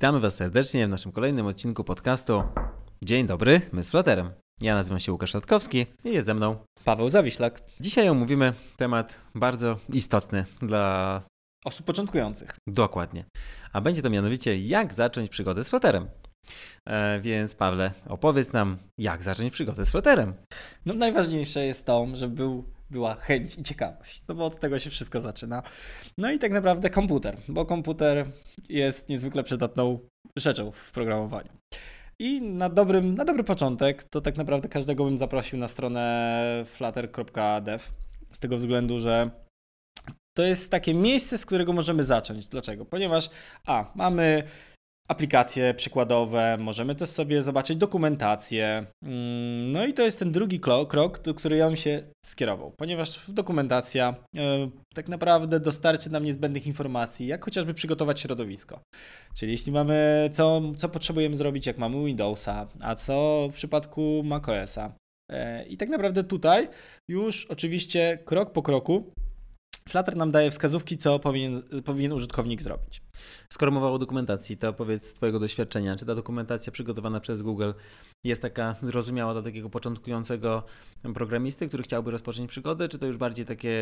Witamy Was serdecznie w naszym kolejnym odcinku podcastu. Dzień dobry, my z Flutterem. Ja nazywam się Łukasz Szatkowski i jest ze mną Paweł Zawiślak. Dzisiaj omówimy temat bardzo istotny dla osób początkujących. Dokładnie. A będzie to mianowicie jak zacząć przygodę z Flutterem. E, więc Pawle, opowiedz nam, jak zacząć przygodę z Flutterem. No najważniejsze jest to, żeby był była chęć i ciekawość, no bo od tego się wszystko zaczyna. No i tak naprawdę komputer, bo komputer jest niezwykle przydatną rzeczą w programowaniu. I na, dobrym, na dobry początek to tak naprawdę każdego bym zaprosił na stronę flutter.dev z tego względu, że to jest takie miejsce, z którego możemy zacząć. Dlaczego? Ponieważ a, mamy aplikacje przykładowe, możemy też sobie zobaczyć dokumentację. Mm, no i to jest ten drugi krok, do który ja bym się skierował, ponieważ dokumentacja e, tak naprawdę dostarczy nam niezbędnych informacji, jak chociażby przygotować środowisko. Czyli jeśli mamy, co, co potrzebujemy zrobić, jak mamy Windowsa, a co w przypadku macOSa. E, I tak naprawdę tutaj już oczywiście krok po kroku Flutter nam daje wskazówki, co powinien, powinien użytkownik zrobić. Skoro mowa o dokumentacji, to powiedz z Twojego doświadczenia, czy ta dokumentacja przygotowana przez Google jest taka zrozumiała dla takiego początkującego programisty, który chciałby rozpocząć przygodę, czy to już bardziej takie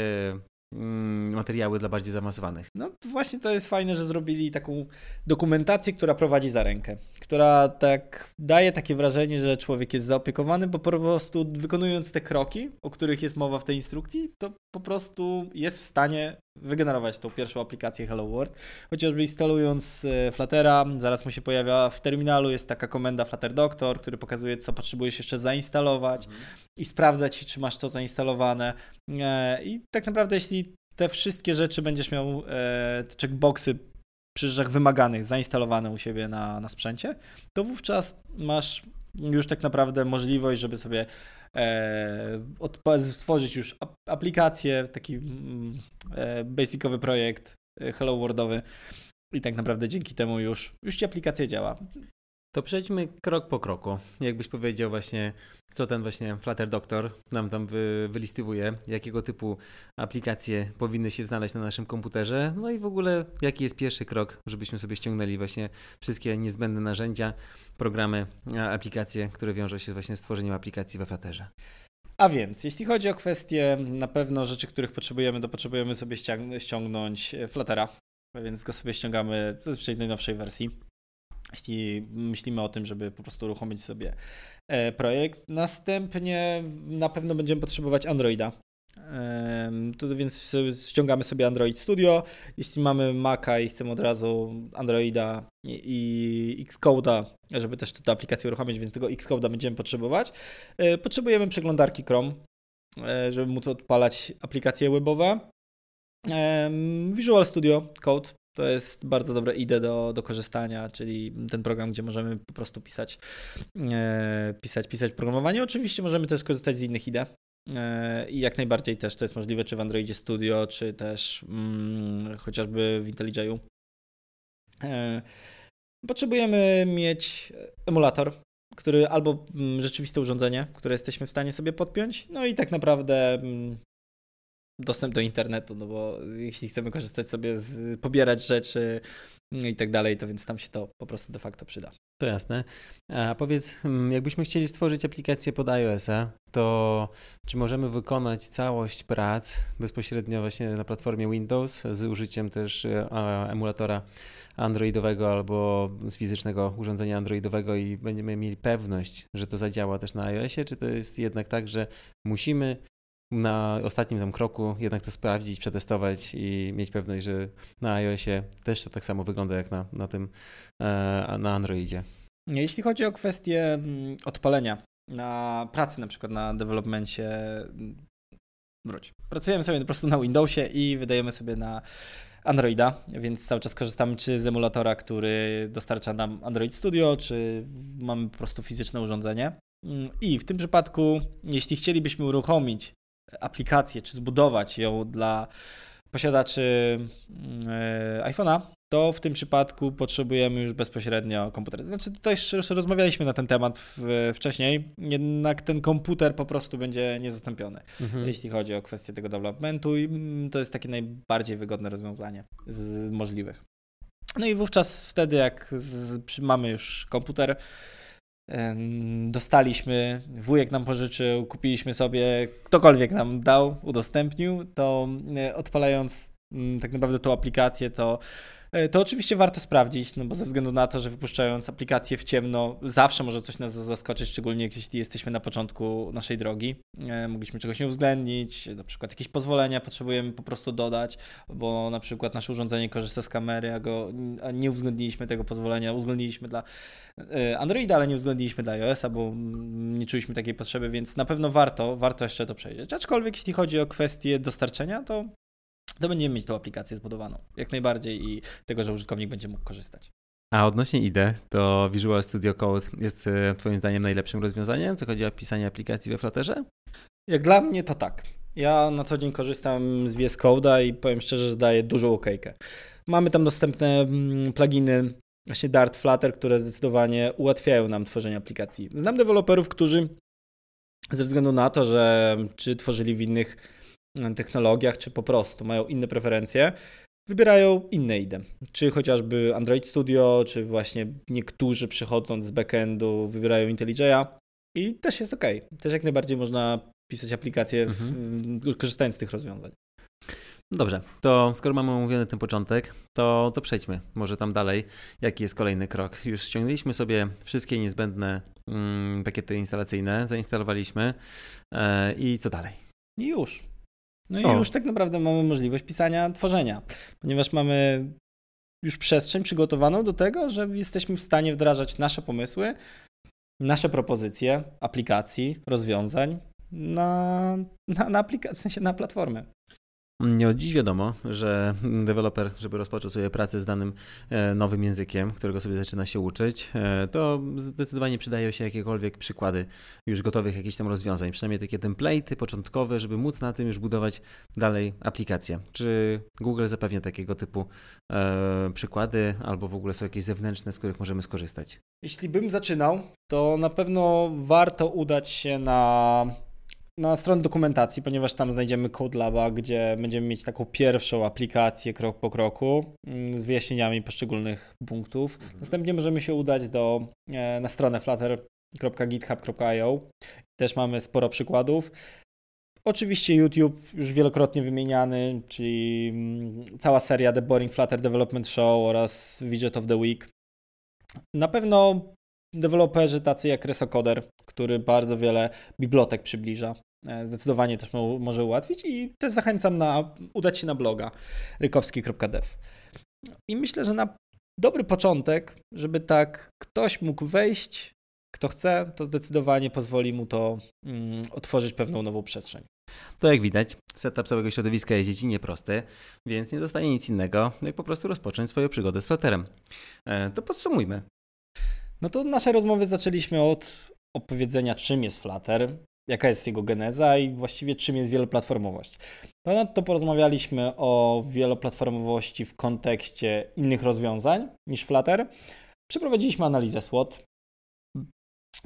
Mm, materiały dla bardziej zaawansowanych. No właśnie to jest fajne, że zrobili taką dokumentację, która prowadzi za rękę, która tak daje takie wrażenie, że człowiek jest zaopiekowany, bo po prostu wykonując te kroki, o których jest mowa w tej instrukcji, to po prostu jest w stanie wygenerować tą pierwszą aplikację Hello World. Chociażby instalując e, Fluttera, zaraz mu się pojawia w terminalu, jest taka komenda Flutter Doctor, który pokazuje, co potrzebujesz jeszcze zainstalować mhm. i sprawdzać, czy masz to zainstalowane. E, I tak naprawdę, jeśli te wszystkie rzeczy będziesz miał, e, te checkboxy przy rzeczach wymaganych zainstalowane u siebie na, na sprzęcie, to wówczas masz już tak naprawdę możliwość, żeby sobie e, stworzyć już aplikację, taki mm, e, basicowy projekt Hello Worldowy i tak naprawdę dzięki temu już, już ci aplikacja działa. To przejdźmy krok po kroku. Jakbyś powiedział właśnie, co ten właśnie Flutter Doctor nam tam wy, wylistywuje, jakiego typu aplikacje powinny się znaleźć na naszym komputerze, no i w ogóle jaki jest pierwszy krok, żebyśmy sobie ściągnęli właśnie wszystkie niezbędne narzędzia, programy, aplikacje, które wiążą się właśnie z tworzeniem aplikacji we Flutterze. A więc, jeśli chodzi o kwestie na pewno rzeczy, których potrzebujemy, to potrzebujemy sobie ściągnąć Fluttera, więc go sobie ściągamy zazwyczaj najnowszej wersji jeśli myślimy o tym, żeby po prostu uruchomić sobie e, projekt. Następnie na pewno będziemy potrzebować Androida. Tu więc ściągamy sobie Android Studio. Jeśli mamy Maca i chcemy od razu Androida i Xcode'a, żeby też tę aplikację uruchomić, więc tego Xcode'a będziemy potrzebować. E, potrzebujemy przeglądarki Chrome, e, żeby móc odpalać aplikacje webowe. Visual Studio Code to jest bardzo dobre IDE do, do korzystania, czyli ten program, gdzie możemy po prostu pisać, e, pisać, pisać programowanie. Oczywiście możemy też korzystać z innych IDE. E, I jak najbardziej też to jest możliwe, czy w Androidzie Studio, czy też mm, chociażby w IntelliJ'u. E, potrzebujemy mieć emulator, który albo mm, rzeczywiste urządzenie, które jesteśmy w stanie sobie podpiąć, no i tak naprawdę mm, dostęp do internetu, no bo jeśli chcemy korzystać sobie z, pobierać rzeczy i tak dalej, to więc tam się to po prostu de facto przyda. To jasne. A powiedz, mm, jakbyśmy chcieli stworzyć aplikację pod iOS-a, to czy możemy wykonać całość prac bezpośrednio właśnie na platformie Windows z użyciem też e, emulatora androidowego albo z fizycznego urządzenia androidowego i będziemy mieli pewność, że to zadziała też na iOSie, czy to jest jednak tak, że musimy na ostatnim tam kroku jednak to sprawdzić, przetestować i mieć pewność, że na iOSie też to tak samo wygląda jak na, na tym e, na Androidzie. Jeśli chodzi o kwestię mm, odpalenia na pracy, na przykład na developmencie, mm, wróć. Pracujemy sobie po prostu na Windowsie i wydajemy sobie na Androida, więc cały czas korzystamy czy z emulatora, który dostarcza nam Android Studio, czy mamy po prostu fizyczne urządzenie. Mm, I w tym przypadku, jeśli chcielibyśmy uruchomić aplikację, czy zbudować ją dla posiadaczy e, iPhone'a, to w tym przypadku potrzebujemy już bezpośrednio komputer. Znaczy, tutaj już rozmawialiśmy na ten temat wcześniej, jednak ten komputer po prostu będzie niezastąpiony, mhm. jeśli chodzi o kwestię tego developmentu i mm, to jest takie najbardziej wygodne rozwiązanie z możliwych. No i wówczas wtedy, jak z, mamy już komputer, dostaliśmy, wujek nam pożyczył, kupiliśmy sobie, ktokolwiek nam dał, udostępnił, to e, odpalając mm, tak naprawdę tą aplikację, to to oczywiście warto sprawdzić, no bo ze względu na to, że wypuszczając aplikację w ciemno, zawsze może coś nas zaskoczyć, szczególnie jeśli jesteśmy na początku naszej drogi. E, mogliśmy czegoś nie uwzględnić, na przykład jakieś pozwolenia potrzebujemy po prostu dodać, bo na przykład nasze urządzenie korzysta z kamery, a, go, a nie uwzględniliśmy tego pozwolenia, uwzględniliśmy dla e, Androida, ale nie uwzględniliśmy dla iOS-a, bo nie czuliśmy takiej potrzeby, więc na pewno warto, warto jeszcze to przejrzeć. Aczkolwiek jeśli chodzi o kwestię dostarczenia, to to będziemy mieć tą aplikację zbudowaną jak najbardziej i tego, że użytkownik będzie mógł korzystać. A odnośnie IDE, to Visual Studio Code jest e, Twoim zdaniem najlepszym rozwiązaniem, co chodzi o pisanie aplikacji we Flutterze? Jak dla mnie to tak. Ja na co dzień korzystam z VS Code'a i powiem szczerze, że daje dużą okejkę. Mamy tam dostępne mm, pluginy, właśnie Dart, Flutter, które zdecydowanie ułatwiają nam tworzenie aplikacji. Znam deweloperów, którzy ze względu na to, że czy tworzyli w innych technologiach, czy po prostu mają inne preferencje, wybierają inne IDE. Czy chociażby Android Studio, czy właśnie niektórzy przychodząc z backendu wybierają IntelliJ'a i też jest ok. Też jak najbardziej można pisać aplikacje mhm. korzystając z tych rozwiązań. Dobrze, to skoro mamy omówiony ten początek, to, to przejdźmy może tam dalej. Jaki jest kolejny krok? Już ściągnęliśmy sobie wszystkie niezbędne mm, pakiety instalacyjne, zainstalowaliśmy e, i co dalej? I już. No i o. już tak naprawdę mamy możliwość pisania, tworzenia, ponieważ mamy już przestrzeń przygotowaną do tego, że jesteśmy w stanie wdrażać nasze pomysły, nasze propozycje aplikacji, rozwiązań na, na, na, aplika- w sensie na platformę. Od dziś wiadomo, że deweloper, żeby rozpoczął sobie pracę z danym e, nowym językiem, którego sobie zaczyna się uczyć, e, to zdecydowanie przydają się jakiekolwiek przykłady już gotowych jakichś tam rozwiązań, przynajmniej takie template'y początkowe, żeby móc na tym już budować dalej aplikacje. Czy Google zapewnia takiego typu e, przykłady, albo w ogóle są jakieś zewnętrzne, z których możemy skorzystać? Jeśli bym zaczynał, to na pewno warto udać się na na stronę dokumentacji, ponieważ tam znajdziemy Code Laba, gdzie będziemy mieć taką pierwszą aplikację krok po kroku mm, z wyjaśnieniami poszczególnych punktów. Mhm. Następnie możemy się udać do, e, na stronę flutter.github.io. Też mamy sporo przykładów. Oczywiście YouTube już wielokrotnie wymieniany, czyli mm, cała seria The Boring Flutter Development Show oraz Widget of the Week. Na pewno deweloperzy tacy jak Resocoder, który bardzo wiele bibliotek przybliża zdecydowanie też może ułatwić i też zachęcam na udać się na bloga rykowski.dev. I myślę, że na dobry początek, żeby tak ktoś mógł wejść, kto chce, to zdecydowanie pozwoli mu to mm, otworzyć pewną nową przestrzeń. To jak widać, setup całego środowiska jest dziecinnie prosty, więc nie zostanie nic innego, jak po prostu rozpocząć swoją przygodę z Flutterem. E, to podsumujmy. No to nasze rozmowy zaczęliśmy od opowiedzenia, czym jest Flutter, jaka jest jego geneza i właściwie czym jest wieloplatformowość. Ponadto porozmawialiśmy o wieloplatformowości w kontekście innych rozwiązań niż Flutter. Przeprowadziliśmy analizę SWOT.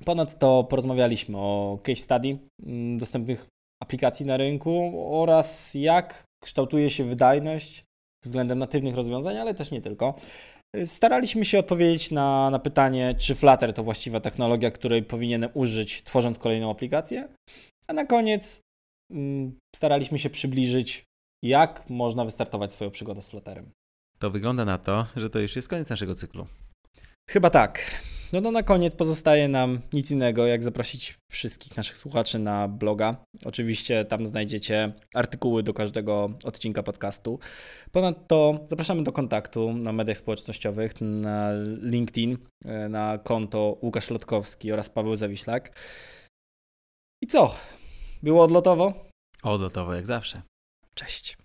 Ponadto porozmawialiśmy o case study mm, dostępnych aplikacji na rynku oraz jak kształtuje się wydajność względem natywnych rozwiązań, ale też nie tylko. Staraliśmy się odpowiedzieć na, na pytanie, czy Flutter to właściwa technologia, której powinienem użyć, tworząc kolejną aplikację. A na koniec mm, staraliśmy się przybliżyć, jak można wystartować swoją przygodę z Flutterem. To wygląda na to, że to już jest koniec naszego cyklu. Chyba tak. No, no na koniec pozostaje nam nic innego, jak zaprosić wszystkich naszych słuchaczy na bloga. Oczywiście tam znajdziecie artykuły do każdego odcinka podcastu. Ponadto zapraszamy do kontaktu na mediach społecznościowych, na LinkedIn, e, na konto Łukasz Lotkowski oraz Paweł Zawiślak. I co? Było odlotowo? Odlotowo jak zawsze. Cześć.